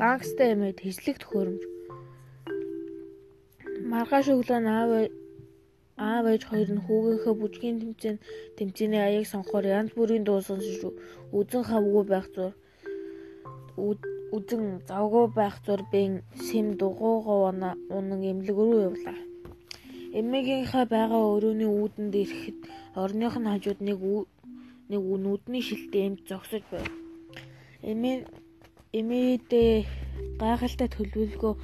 гангста эмээ тэжлэг төхөөрөмж. Маргааш өглөө аав аав ээж хоёр нь хүүгийнхээ бүжгийн тэмцээн тэмцээний аяыг сонхоор янз бүрийн дуу сонсож үзэн хавгүй байх зур үзэн завгүй байх зур бэн сэм дугуугаа унан эмнэлэг рүү явлаа. Эмээгийнхээ байгаа өрөөний үүдэнд ирэхэд орных нь хажууд нэг нэг нүдний шилтэй эмч зогсож байв. Эмээ эмээдээ гайхалтай төлөвлөгөө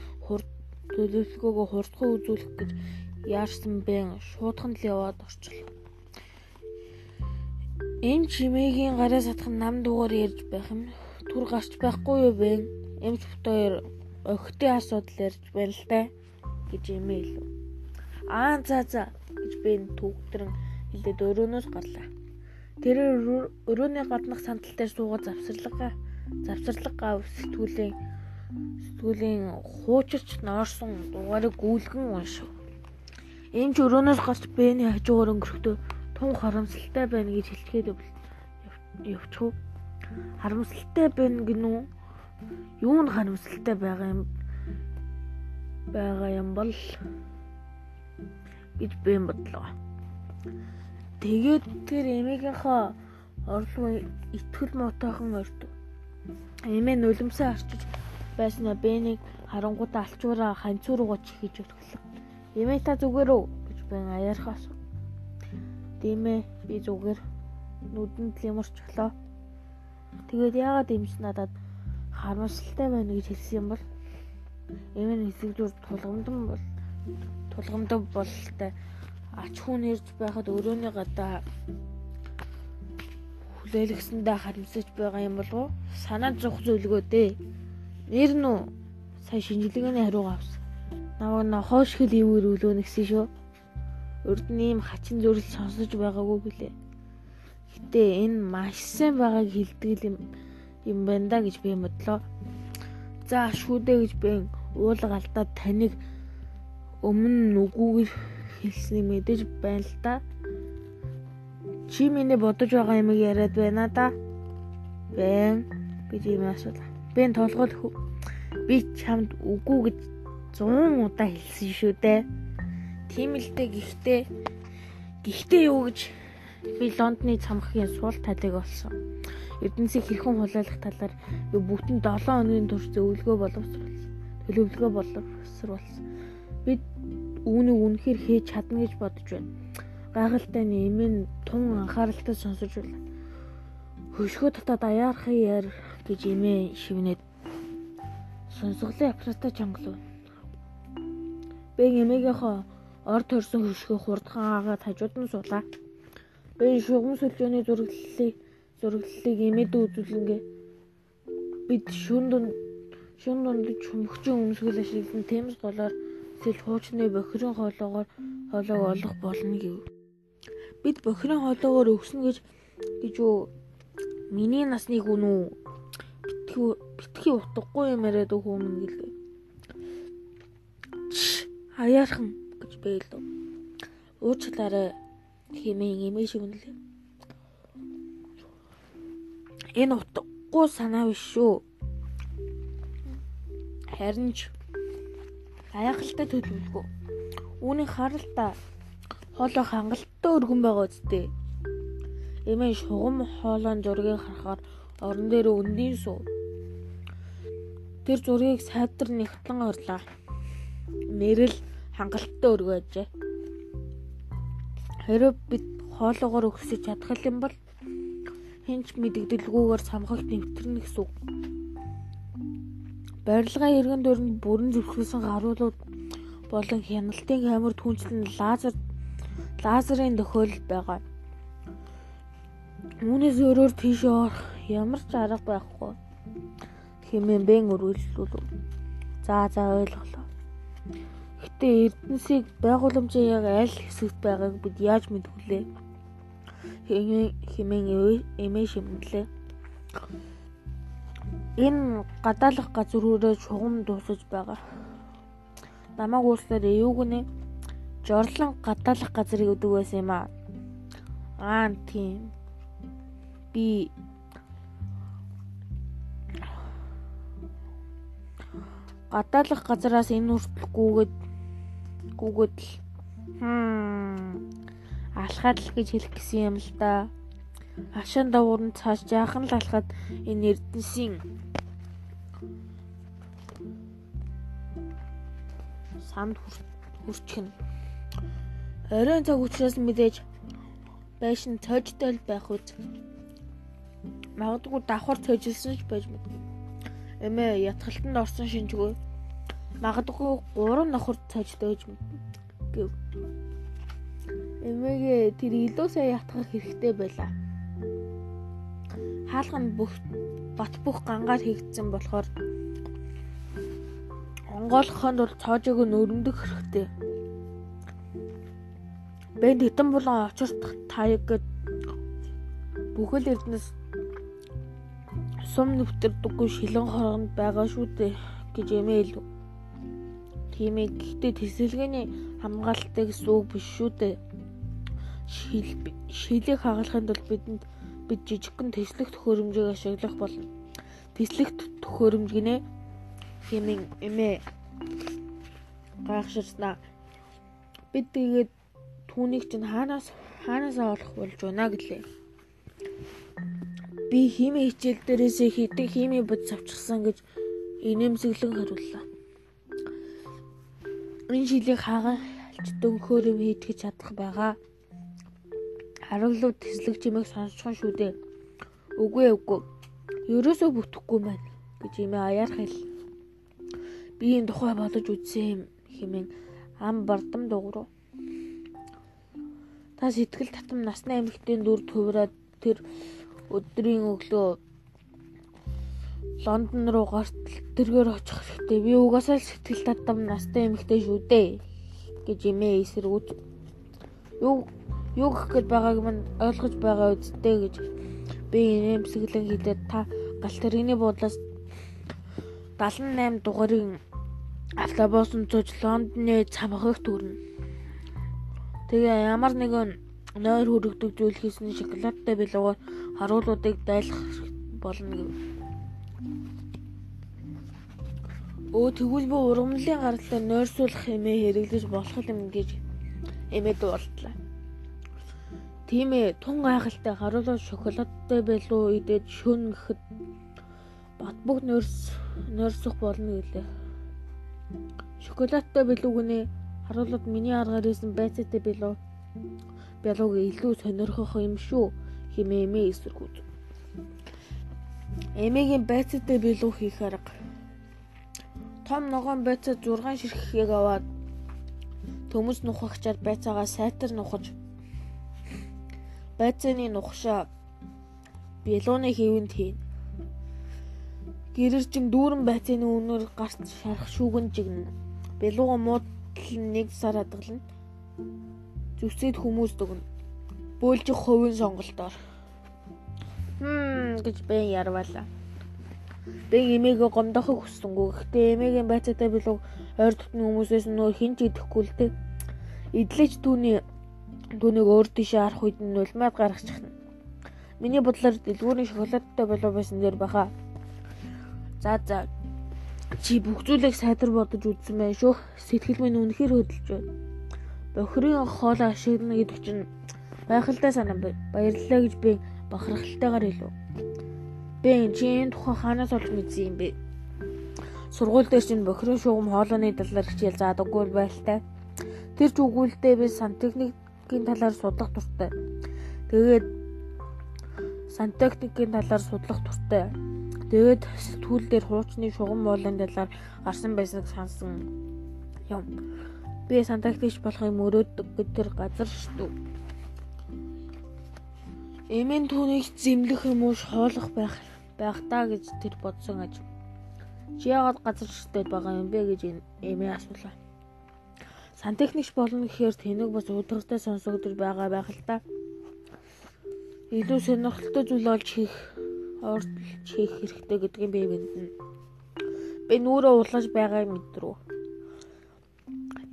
төлөвлөгөөгөө хурдхан үзүүлэх гэж яарсан бэн шуудхан л яваад орчлоо. Эм чимээгийн гараа сатах нам дугаар ярьж байх юм. Түр гарч байхгүй юу бэ? Эмч бутхоёр охидын асуудал ярьж байна л да гэж эмээ илүү. Аа за за гэж бэн түүхтрэн хэлээд өрөөнөөс гарлаа. Тэр өрөөний гаднах сандал дээр суугаад завсарлага завсарлага сэтгүүлийн сэтгүүлийн хуучирч ноорсон дугаарыг гүйлгэн уншив. Энд ч өрөөнөөс гарч Бэний хажуугаар өнгөрөхдөө тун харамсалтай байна гэж хэлчихэд явчих. Харамсалтай байна гинүү. Юу нь харамсалтай байгаа юм байгаа юм бол гэж Бэн бодлоо. Тэгээд тэр эмээгийнхээ орлого итгэл муутайхан ордог. Эмээ нулимсаа арчиж байснаа Бэнийг харангуудаа алчуураа ханцуу руугаа чихэж өтгөлөө. Эмээ та зүгээр үү гэж бэн аяархаас. Димээ би зүгээр нүдэнд лимэрч өглөө. Тэгээд яагаад эмч надад харамсалтай байна гэж хэлсэн юм бол эмээ хэсэгдүр тулгамдан бол тулгамдан бололтой ач хүн ирж байхад өрөөний гадаа хүлээлгэсэндээ харамсаж байгаа юм болов уу? Санаа зовх зүйлгөө дээ. Нэр нь сая шинжилгээний хариугаа авсан. Намайг на хоош хэл ивэр үлөө нэгсэн шүү. Урд нь ийм хачин зүрэл сонсож байгаагүй билээ. Гэтэ энэ маш сайн байгааг хэлдэг юм юм байна да гэж би бодлоо. За шүү дээ гэж би уулга алдаад таныг өмнө нүгүүгээр хэлснийг мэдэж байна л да. Чи миний бодож байгаа юмыг яриад байна да. Бэн гэж юм асуулаа. Бэн толгой би чамд үгүй гэж 100 удаа хэлсэн шүү дээ. Тийм л дээ гэхдээ гэхдээ юу гэж би Лондоны цамхгийн суул талыг болсон. Эрдэнсийг хэрхэн хулайлах талаар би бүтэн 7 хоногийн турш зөвлөгөө боловсруулсан. Төлөвлөгөө боловсруулсан. Би үүнийг үнэхээр хийж чадна гэж бодож байна. Гайхалтай нэмэн тун анхааралтай сонсож байна. Хөшгөө татаад аяархын яар гэж имээ шивнээд сонсголын аппаратаа чангалав. Бэн эмээгийнхөө орд төрсөн хөшгөө хурдхан аагаад хажууд нь суулаа. Бэн шугам сүлжөөний зураглалыг зураглалыг эмээд үзүүлэнгээ бид шүн дунд шүн дунд чүмхчин өмсгөл ашигласан тэмс голоор эсвэл хуучны бохирын хоолоогоор хоолойг олох болно гэв. Бид бохирын хоолоогоор өгснө гэж гэж юу миний насны хүн үү? Битгий битгий утгагүй юм яриад хүмүүн гэлээ. Аяархан гэж бэлээ. Уучлаарай хэмээн эмээ шиг үнэлээ. Энэ утгагүй санаа биш шүү. Харин ч гайхалтай төлөвлөгөө. Үүнийг харалтаа хоолой хангалттай өргөн байгаа үстэй. Эмээ шугам хоолойн зургийг харахаар орон дээр өндийн суу. Тэр зургийг сайдар нэгтлэн орлаа. Нэрэл хангалттай өргөөжээ. Хэрэв бид хоолоогоор өгсөж чадах юм бол хинч мэдэгдэлгүйгээр самхагт нэвтрэнэ гэсэн үг. Барилгын эргэн дөрөнд бүрэн зүрхсэн гаруулууд болон хяналтын камер түнчлэн лазер лазерын тохиолдол байгаа. Үүнээс өөрөөр тийш орох ямар ч арга байхгүй. Хэмээн бэн өргөлүүлв. За за ойлголоо. Гэтэ Эрдэнсийг байгууламжийн яг аль хэсэгт байгааг бид яаж мэдвүлээ? Хэмээн эмээ шимнэлээ. Энэ гадаалах газруудаа шугам дуусаж байгаа. Намаг ууслаар эвүүг нэ жорлон гадаалах газрыг өдөг байсан юм аа. Аа тийм. Би гадаалах газараас энэ хүртэл гүгээд гүгээд л хм алхаад л гэж хэлэх гэсэн юм л да. Ашаан давуур нь цааш жаахан л алхаад энэ эрдэнсийн самд хүрчихнэ. Оройн цаг учраас мэдээж байшин цожтой байх үз. Магадгүй давхар цожилсан ч байж мэдгүй. Эмээ ятгалтанд орсон шинжгүй. Магадгүй 3 нохор цожтой гэж гэв. Эмээгээ тэр илүү сайн ятгах хэрэгтэй байлаа. Хаалга нь бүх бат бүх гангаар хийгдсэн болохоор онгойлгохонд бол цоожиг нь өрөндөх хэрэгтэй. Бэнд хитэн булан очирт таяг гэд бүхэл эрдэнэс сум нэвтэрдэггүй шилэн хоргонд байгаа шүү дээ гэж эмээ илүү. Тийм ээ гэхдээ тэсэлгээний хамгаалалттай гэсэн үг биш шүү дээ. Шил шилийг хагалахын тулд бидэнд бид жижигхэн тэслэх төхөөрөмжийг ашиглах болно. Тэслэх төхөөрөмжгнээ хэмээн эмээ гайхширснаа. Бид тэгээд түүнийг чинь хаанаас хаанаасаа олох болж байна гэлээ. Би хими хичээл дээрээсээ хийдэг хими бод завчсан гэж инээмсэглэн хариуллаа. Энэ шилийг хаагалж дөнхөр юм хийтгэж чадах байгаа. Хараглуу тэслэг чимээг сонсчихсон шүү дээ. Үгүй үгүй. Ерөөсөө бүтэхгүй маань гэж имээ аяар хэл би энэ тухай бодож үзсэн юм хэмээн ам бардам дуурав. Та сэтгэл татам насны эмэгтэйн дүр төврөөд тэр өдрийн өглөө Лондон руу гарт тэргээр очих хэрэгтэй. Би угаасаа сэтгэл татам настай эмэгтэй шүү дээ гэж имээ эсэргүүц. Юу юу гэх гээд байгааг мань ойлгож байгаа үсттэй гэж би нэмсэглэн хэлээд та галт тэрэгний буудлаас 78 дугаарын автобусын цуж Лондоны цамхагт төрнө. Тэгээ ямар нэгэн нойр хүрэгдэг зүйл хийсэн шоколадтай билүүгээр харуулуудыг дайлах болно гэв. Өө тэгвэл би ургамлын гаралтай нойрсуулах хэмээ хэрэглэж болох юм гэж эмээд болтлаа. Тийм ээ, тун гайхалтай харуулууд шоколадтай байлуу идээд шүн гэхэд бат бүх нойрс нойрсох болно гэлээ. Шоколадтай билүү гүнэ харуулад миний аргаар исэн байцаатай билүү. Бялууг илүү сонирхох юм шүү хэмээ эмээ эсэргүүц. Эмээгийн байцаатай билүү хийх арга. Том ногоон байцаа 6 ширхгийг аваад төмөс нухагчаар байцаагаа сайтар нухаж байцааны нухшаа билууны хэвэнд хийн. Гэрэржин дүүрэн байцааны өнөр гарт шарах шүүгэн жигнэ. Бэлууга муудал нэг сар хадгална. Зүсэд хүмүүс дүгнэ. Бөөлжих хувийн сонголтоор. Хм гэж бэн ярвалаа. Бэн эмээгээ гомдохыг хүссэнгүү. Гэхдээ эмээгийн байцаатай билүү ойр дотны хүмүүсээс нөө хинч идэхгүй л дээ. Идлэж түүний түүнийг өөр тийшээ харах үед нь нулимад гаргачихна. Миний бодлоор дэлгүүрийн шоколадтай болов байсан дээр баха. За за. Чи бүх зүйлийг сайдар бодож үзсэн байх шүү. Сэтгэл минь үнэхээр хөдөлж байна. Бохирын хоолоо ашиглана гэдэг чинь байхалтай санаа баярлалаа гэж би бахархалтайгаар хэлв. Би энэ чинь тухай хаанаас олж мэдсэн юм бэ? Сургууль дээр чинь бохирын шугам хоолооны талаар хичээл заадаггүй байлтай. Тэр ч үгүүлдэ би сантехникийн талаар судлах туртай. Тэгээд сантехникийн талаар судлах туртай. Тэгээд сэтгүүл дээр хуучны шугам уулын талаар гарсан байсныг сансан юм. Би сантактич болохыг мөрөөддөг тэр газар шүү. Эмэн түүнийг зэмлэх юм уу хоолох байх байх та гэж тэр бодсон аж. Чи яагаад газар шигтэй байгаа юм бэ гэж эмээ асуулаа. Сантехникч болно гэхээр тэнэг бас удирдахтай сонсогдож байгаа байх л та. Илүү сонирхолтой зүйл олж хийх ордолж хийх хэрэгтэй гэдгийг би мэднэ. Би нүрээ улгаж байгааг мэдрүү.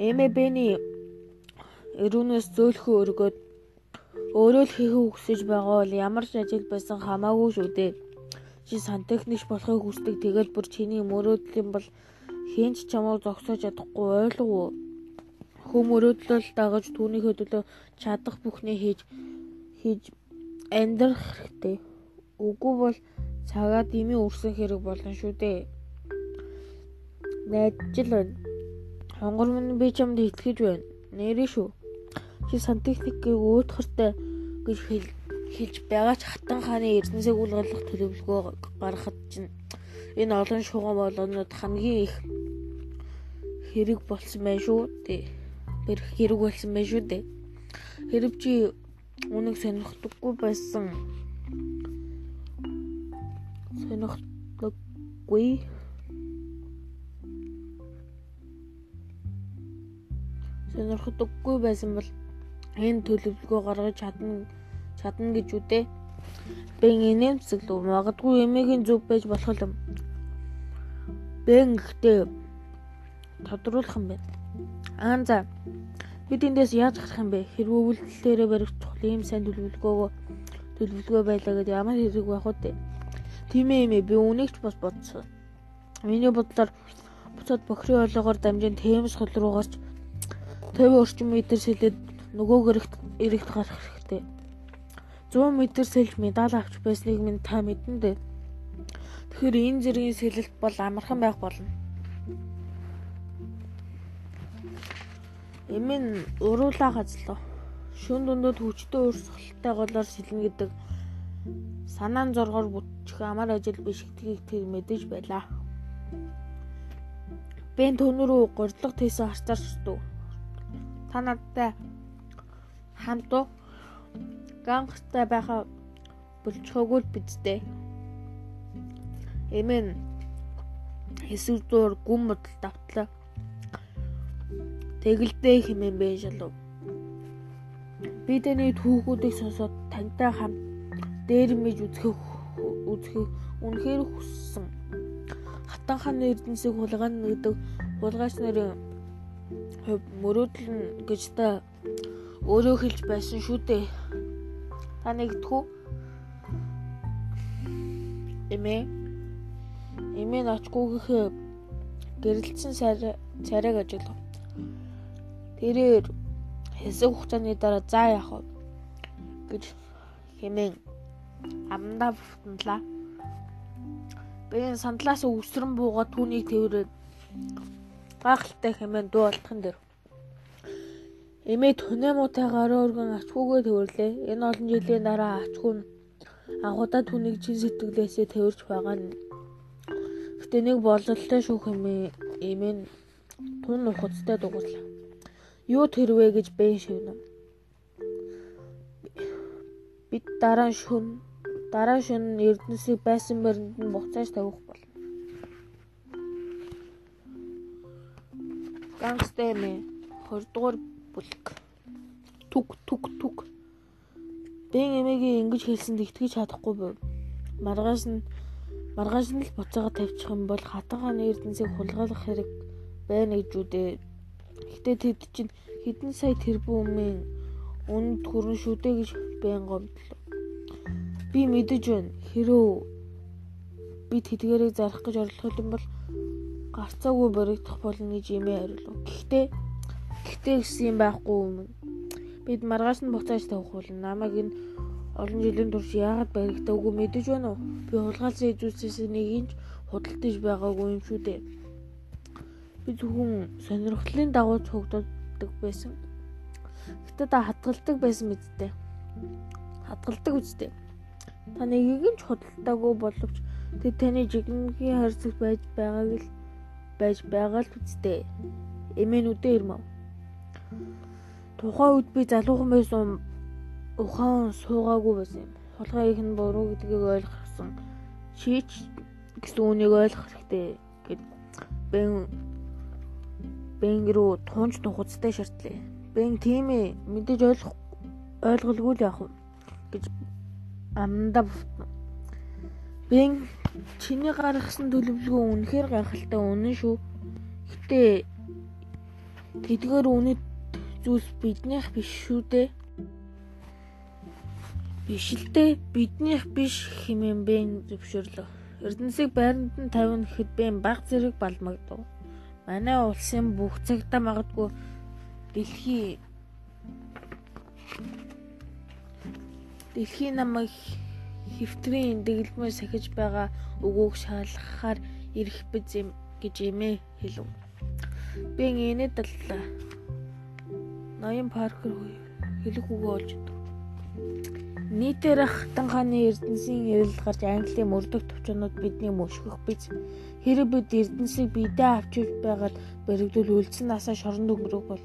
МБ-ний өрөөнөөс зөөлхөө өргөд өөрөө л хийх хүсэж байгаа бол ямар ч ажил байсан хамаагүй шүү дээ. Чи сантехникч болохыг хүсдэг тэгэл бүр чиний мөрөөдөл юм бол хинч чамайг зогсоож чадахгүй ойлгов уу? Хүм өрөөдлөл дагаж түүнийхөө төлөө чадах бүхнээ хийж хийж амьдрах хэрэгтэй. Үгүй бол цагаад ими үрсэн хэрэг болно шүү дээ. Найдаж л байна. Хонгор минь би чамд итгэж байна. Нэрээ шүү. Чи сантехникийг өөдхөртэй гэж хэлж байгаа ч хатан хааны эрдэнсийг үлгарлах төлөвлөгөө гаргахад чинь энэ олон шугам болгонууд хамгийн их хэрэг болсон байх шүү дээ. Бэрх хэрэг болсон байх шүү дээ. Хэрэг чи үнэг сонирхдаггүй байсан. Сонирхдаггүй сонирхдаггүй байсан бол энэ төлөвлөгөө гаргаж чадна чадна гэж үдээ. Бэн инээмсэл үү магадгүй эмээгийн зүг байж болох юм. Бэн гэхдээ тодруулах юм байна. Аа за. Бид эндээс яаж гарах юм бэ? Хэрвээ үйлдэлээрээ барих чухал ийм сайн төлөвлөгөөгөө төлөвлөгөө байлаа гэдэг ямар хэрэг байх вэ? Тийм ээ эмээ би үнэгч бас бодсон. Миний бодлоор буцаад бохрын оолоогоор дамжин тэмс хол руу гарч 50 орчим метр сэлээд нөгөө гэрэгт эрэгт гарах хэрэгтэй. 100 м сэлж медаль авч байсныг минь та мэдэн дээ. Тэгэхээр энэ зэргийн сэлэлт бол амархан байх болно. Эмэн уруулаа газлаа. Шүн дундад хүчтэй урсгалтай голоор сэлнэ гэдэг санаан зоргоор бүтчих амар ажил биш гэдгийг тэр мэдэж байлаа. Бэн төнөрөө гордлого тийсэн харцаарч дүү та надтай хамт уу гангастай байхаа болчихоогүй л бидтэй. Эмэн хэсэг зур гүн бодол давтлаа. Тэгэлдээ хэмээн бэ шалуу. Би таны түүхүүдийг сонсоод тантай хамт дээр мэж үзэх үзэх үнэхээр хүссэн. Хатан хааны эрдэнсийг хулгана гэдэг хулгайч нарын мөрөөдөл гэж та өөрөө хэлж байсан шүү дээ. Та нэгдэхүү? Эмээ. Эмээ очгүйгийнхээ гэрэлцсэн царайг ажиглав. Тэрээр хэсэг хугацааны дараа заа яах вэ гэж хэмээн амдаа бүтэнлээ. Би сандлаас өсрөн буугаад түүнийг тэрвэрээд гайхалтай хэмээн дуу алдахын дэр. Эмээ тунемуутай гараа өргөн ачгүйгээ төвөрлөө. Энэ олон жилийн дараа ачгүй нь анхудаа түүнийг чин сэтгэлээсээ тэрж байгаа нь. Гэтэ нэг бололтой шүү хэмээ эмээ тун ухацтай дугууллаа. Юу тэрвэ гэж бэн шивнэ. Бид дараа шүн дараа шүн эрдэнсийг байсан баримт нь буцааж тавих бол. Гангстэми 20 дугаар бүлэг. Түг түг түг. Бэн эмээгийн ингэж хэлсэнд итгэж чадахгүй байв. Маргааш нь маргааш нь л буцаага тавьчих юм бол хатан эрдэнсийг хулгайлах хэрэг байна гэж үдээ. Гэтэ тэд чинь хэдэн сая тэрбумын үнд хүрэн шүдэ гэж бэн гомдлоо. Би мэдэж байна. Хэрөө би тэдгэрийг зарах гэж орлох юм бол гарцаагүй боригдох болно гэж имээ хариулв. Гэхдээ гэхдээ гэсэн юм байхгүй юм. Бид маргааш нь буцааж тавих болно. Намайг энэ олон жилийн турш яагаад баригдаагүй мэдэж байна уу? Би хулгайлсан эзүүсээс нэг инч худалдаж байгаагүй юм шүү дээ. Би зөвхөн сонирхлын дагуу цогддог байсан. Гэтэ та хатгалдаг байсан мэдтэй. Хатгалдаг үстэй. Та нэгийг нь ч худалдаагүй боловч тэд таны жигнэгийн харьцаг байж байгааг л байж байгаа л үсттэй. Эмээнүүдээ ирмэв. Тухайн үед би залуухан байсан ухаан суугаагүй байсан юм. Хулгай их нь буруу гэдгийг ойлгосон. Чич гэсэн үнийг ойлгох хэрэгтэй гэд бэн бэн рүү тунж тухацтай шаардлаа. Бэн тийм ээ мэдээж ойлгох ойлголгүй л яах вэ гэж амнда бутна. Бэн чиний гаргасан төлөвлөгөө үнэхээр гайхалтай үнэн шүү. Гэтэ тэдгээр үнэт зүйлс биднийх биш шүү дээ. Биш л дээ. Биднийх биш хэмээн бэн зөвшөөрлөө. Эрдэнсийг байранд нь тавина гэхэд бэн баг зэрэг балмагдав. манай улсын бүх цагтаа магадгүй дэлхий дэлхийн намайг хэвтрийн дэглэмээр сахиж байгаа өгөөг шаалгахаар ирэх биз юм гэж эмээ хэлв. Би инээд даллаа. Ноён паркер хэлэх үгөө олж өгдөг. Нийтээр хатан хааны эрдэнсийн ирэл гарч Английн мөрдөх төвчнүүд бидний мөшгөх биз. Хэрэв бид эрдэнсийг бидээ авчиж байгаад бэрэгдүүл үлдсэн насаа шоронд өнгөрөх бол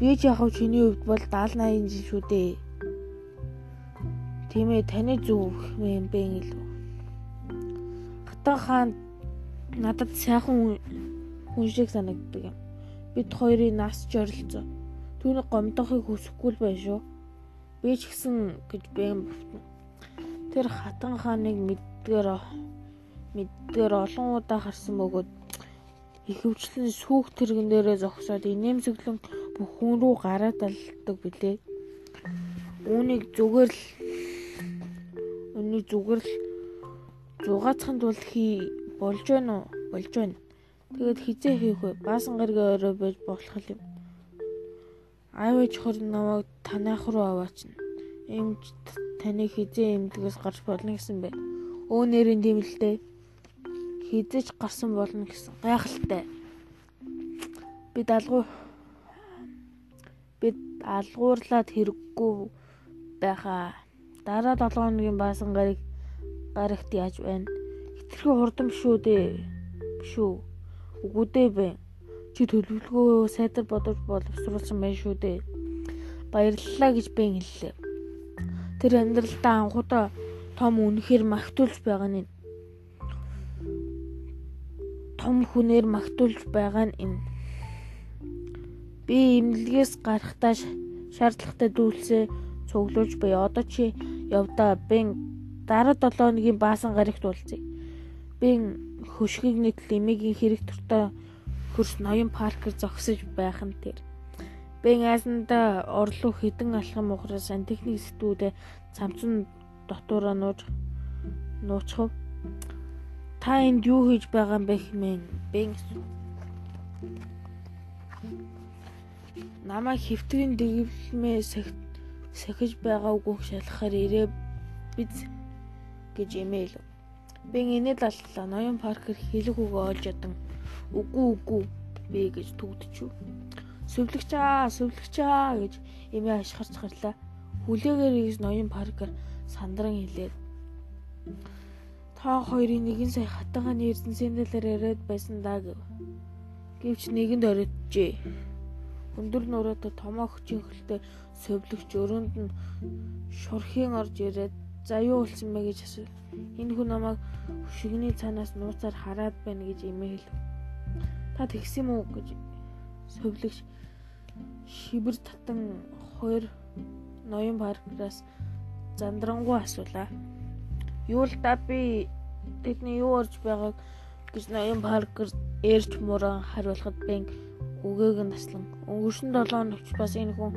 би ч яг чиний хувьд бол 70 80 жил шүү дээ. Тийм ээ таны зүв юм бэ илүү. Хатан хаан надад сайхан хүн шиг санагддаг юм. Бид хоёрын нас жорилцоо. Түүнийг гомдохыг хүсэхгүй л bay шүү Би ч гэсэн гэж бэм бовтно. Тэр хатан хааныг мэддгээр мэддгээр олон удаа харсан бөгөөд ихэвчлэн сүх тэрэгэн дээрээ зогсоод инээмсэглэн бүх хүн рүү гараа далдаг билээ. Үүнийг зүгээр л өнөө зүгээр л зугаацхан тул хий болж байна уу? Болж байна. Тэгэд хизээ хийх вэ? Баасан гаргаа орой байж болох юм. Аав ээж хор намайг танайх руу аваачна. Эмч таны хизээ эмдгээс гарч болно гэсэн бэ. Өө нэрийн дээ. Хизээч гарсан болно гэсэн. Гайхалтай. Би далгуу бид алгуурлаад хэрэггүй байхаа. Дараа 7 хоногийн баасан гарыг гарагт яаж байна? Хитрхи хурдан биш үү дээ. Биш үү? Үгүй дээ бэ чи төлөвлөгөө сайдар бодож боловсруулсан байх шүү дээ. Баярлалаа гэж би хэллээ. Тэр амьдралдаа анхудаа том үнэхээр магтуулж байгаа нь том хүнээр магтуулж байгаа нь энэ. Би имлэгээс гарахтаа шаардлагатай дүүлсээ цуглуулж буй. Одоо чи явдаа бэн дараа 7 хоногийн баасан гарагт уулзъя. Бэн хөшгийг нийтлэл эмигийн хэрэг төртөө хөрс ноён паркер зогсож байх нь тэр. Бэн айсанда орлоо хідэн алхам ухраас сантехник сэтгүүдээ цамцан дотоороо нууж нууцхав. Та энд юу хийж байгаа юм бэ хэмээн бэн намаа хэвтрийн дэглэмээ сахиж байгаа үгүйг шалгахаар ирээ биз гэж эмэйл. Бэн инээд аллаа. Ноён паркер хэлэг үгөө олж ядан Үгүй үгүй бэ гэж түгдчихв. Сүвлэгч аа, сүвлэгч аа гэж эмээ ашгарч гарлаа. Хүлээгээр гэж ноён паркер сандран хэлээд та хоёрын нэгэн сая хатангааны эрдэнсэндэлээр яриад байсан даа гэв. Гэвч нэгэнд ороджээ. Өндөр нуруутай томоо хүчин хөлтэй совлогч өрөөнд нь шурхийн орж ирээд за юу болсон бэ гэж асуув. Энэ хүн намайг шигний цаанаас нууцаар хараад байна гэж эмээ хэлв. Та тэгсэн юм уу гэж совлогч шибэр татан хоёр ноён паркраас зандрангуу асуулаа. Юу л та би тэдний юу орж байгааг гэж ноён паркер ээрч муран хариулахад бэн үгээг нь таслан өнгөрсөн 7 хоногч бас энэ хүн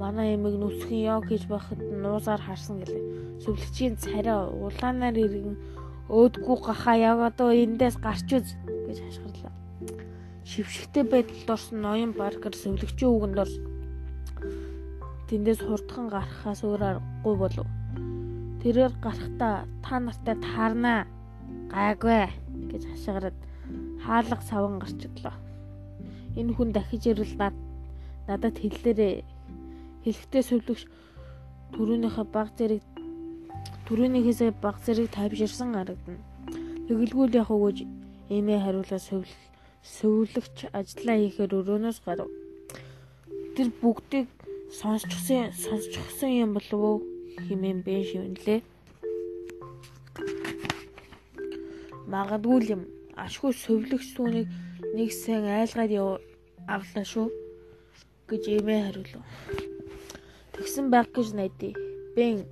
манай эмэг нүсгэн яг хийж байхад нуусаар харсан гэлээ. Сүвлэгчийн царай улаанаар иргэн өөдгүү гахаа одоо эндээс гарч үз гэж хашгирлаа шившигтэй байдалд орсон ноён баркер сөвлөгчийн үгэнд орс тэндээс хурдхан гарахаас өөр аргагүй болов. Тэрээр гарахдаа та нартай таарнаа гайгүй гэж хашгираад хаалга саван гарчлаа. Энэ хүн дахиж ирэл над надад хэллээрээ хэлэхдээ сөвлөгч төрөөнийхөө баг зэрэг төрөөнийхөөсөө баг зэрэг тайвширсан харагдана. Тэгэлгүй яг өгөөж эмээ хариулаа сөвл сөвлөгч ажиллаа хийхээр өрөөнөөс гарав. Тэр бүгдийг сонсчихсан сонсчихсан юм болов уу хэмээн бэ шивнлээ. Магадгүй юм ашгүй сөвлөгч түүнийг нэг сайн айлгаад авлаа шүү гэж эмээ хариулв. Тэгсэн байх гэж найдаа. Бэн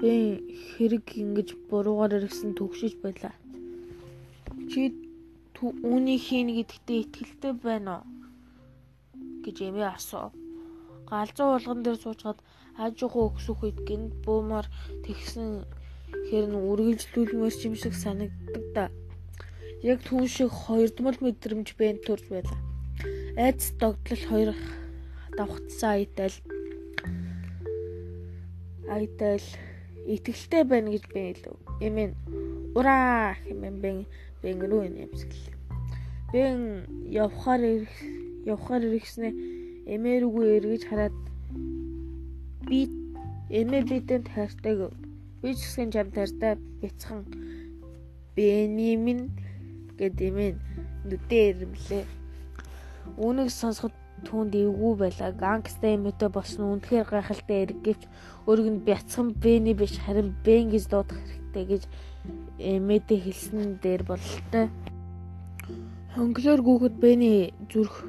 бэн хэрэг ингэж буруугаар иргсэн төгшөж байлаа. Чи үүнийг хийнэ гэдэгтээ итгэлтэй байна уу гэж эмээ асуу. Галзуу уулган дээр суучгаад хажуухаа өксөх үед гинт буумаар тэгсэн хэр нь үргэлжлүүлмээр юм шиг санагддаг да. Яг түн шиг хоёрдмол мэдрэмж бэн төрж байлаа. Айц догтлол хоёр давхцсан аятал аятал итгэлтэй байна гэж би илүү. Эмэн ураа хэмээн бэн бэн рүү нэмсгэл. Бэн явхаар ирэх явхаар ирэхснээ эмээргүй эргэж хараад би эмээ бидэнд хайртай гэв. Би ч гэсэн чам тартай бяцхан Бенемин гэд эмээ нүдээ ирмлээ. Үүнийг сонсоход түүнд эвгүй байлаа. Гангста эмээтэй болсон үнэхээр гайхалтай эрг гэвч нь бяцхан Бэни биш харин Бен гэж дуудах хэрэгтэй гэж эмээтэй хэлсэн дээр бололтой. Хонглоор гүөхөд Бэни зүрх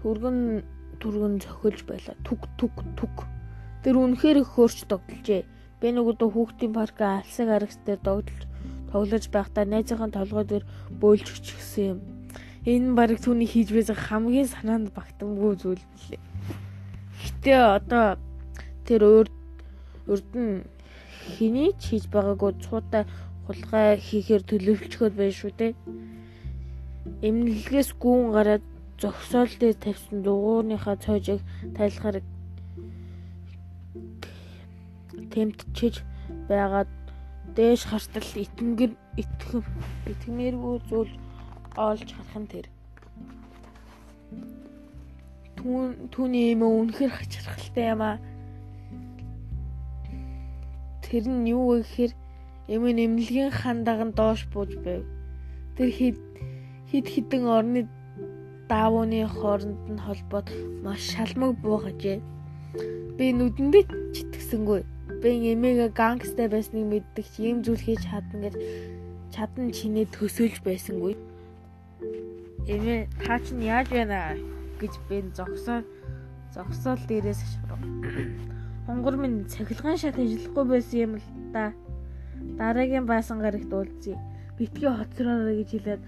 түргэн түргэн цохилж байлаа. Түг түг түг. Тэр үнэхээр хөөрч тогтолжээ. Бэни өгдөө хүүхдийн парк алсаг арагс дээр догдолж тоглож байхдаа найзынхаа толгой дээр бөөлж өчгсөн юм Энэ баг түүний хийж байсан хамгийн санаанд багтамгүй зүйл билээ. Гэтэ одоо тэр урд нь хэний ч хийж байгаагүй цуудаа хулгай хийхээр төлөвлөчгөөд байна шүү дээ. Эмнэлгээс гүүн гараад зогсоол дээр тавьсан дугуйныхаа цоожийг тайлахаар тэмтчиж байгаад дээш хартал итгэнгэр итгэм итгэмээргүй зүйл олж харах нь тэр. Түүн түүний юм үнэхэр хачирхалтай юм аа. Тэр нь юу вэ гэхээр эмээ нэмлэгийн хандаг нь доош бууж байв. Тэр хэд хэд хідэн орны даавууны хооронд нь холбоод маш шалмаг буугажээ. Би нүдэндээ ч Би эмээгээ гангстай байсныг мэддэг чи ийм зүйл хийж чадна гэж чадан чинээ төсөөлж байсангүй эмээ та чинь яаж байна гэж бэн зогсоо зогсоол дээрээс шаврав. Хонгор минь цахилгаан шат ажиллахгүй байсан юм л да. Дараагийн баасан гарагт уулзъя. Битгий хоцроорой гэж хэлээд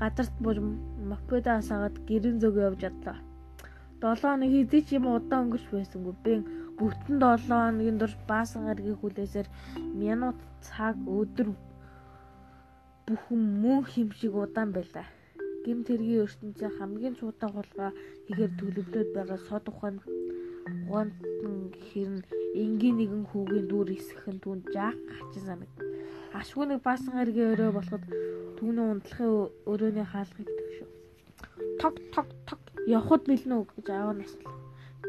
гадарт бууж мопеда асаагаад гэрэн зөг явж адлаа. 7 хоног хэзээ ч юм удаан өнгөрч байсангүй. Би бүтэн 7 хоногийн турш баасан гарагийн хүлээсээр минут цаг өдөр бүхэн мөн химшиг удаан байлаа гим тэргийн ертөнцийн хамгийн цуутай хулгай хийхээр төлөвлөд байгаа сод ухаан ухаанд хэрн энгийн нэгэн хүүгийн дүр эсэх нь түн жаах хачин санаг. Ашгүй нэг баасан гаргийн өрөө болоход түүний унтлахын өрөөний хаалгыг төгшөв. Тог тог тог явхад бэлнэ үү гэж аав наслаа.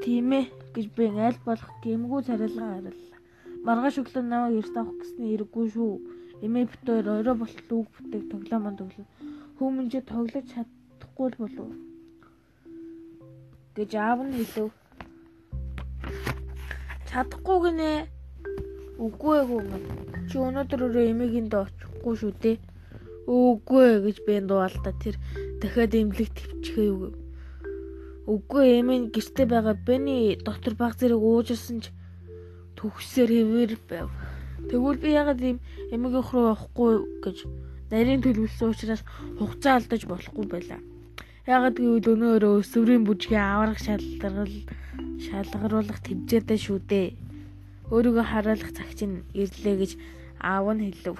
Тийм ээ гэж би аль болох гэмгүй царилгаан хариуллаа. Маргааш өглөө намайг эрт авах гэсний эрггүй шүү. Эмээ битээр орой болтол үг бүтээг тоглоом манд өглөө Хүмүүнжээ тоглож чадахгүй болов гэж аав нь хэлв. Чадахгүй гинэ. Үгүй ээ гүн. Чи өнөөдөр өөрөө эмээгэнд очихгүй шүү дээ. Үгүй ээ гэж би дуалда тэр дахиад эмнэлэг төвчихээ юу. Үгүй эмээ гэрте байгаа Бэни доктор баг зэрэг уужирсан ч төгсөөр хэвээр байв. Тэгвэл би ягаад ийм эмээгийнх рүү явахгүй гэж нарийн төлөвлөсөн учраас хугацаа алдаж болохгүй байлаа. Яагад гэвэл өнөөрөө өсвөрийн бүжгийн аврах шалгарал шалгаруулах тэмцээтэй шүү дээ. Өөрийгөө харуулах цаг чинь ирлээ гэж аав нь хэлв.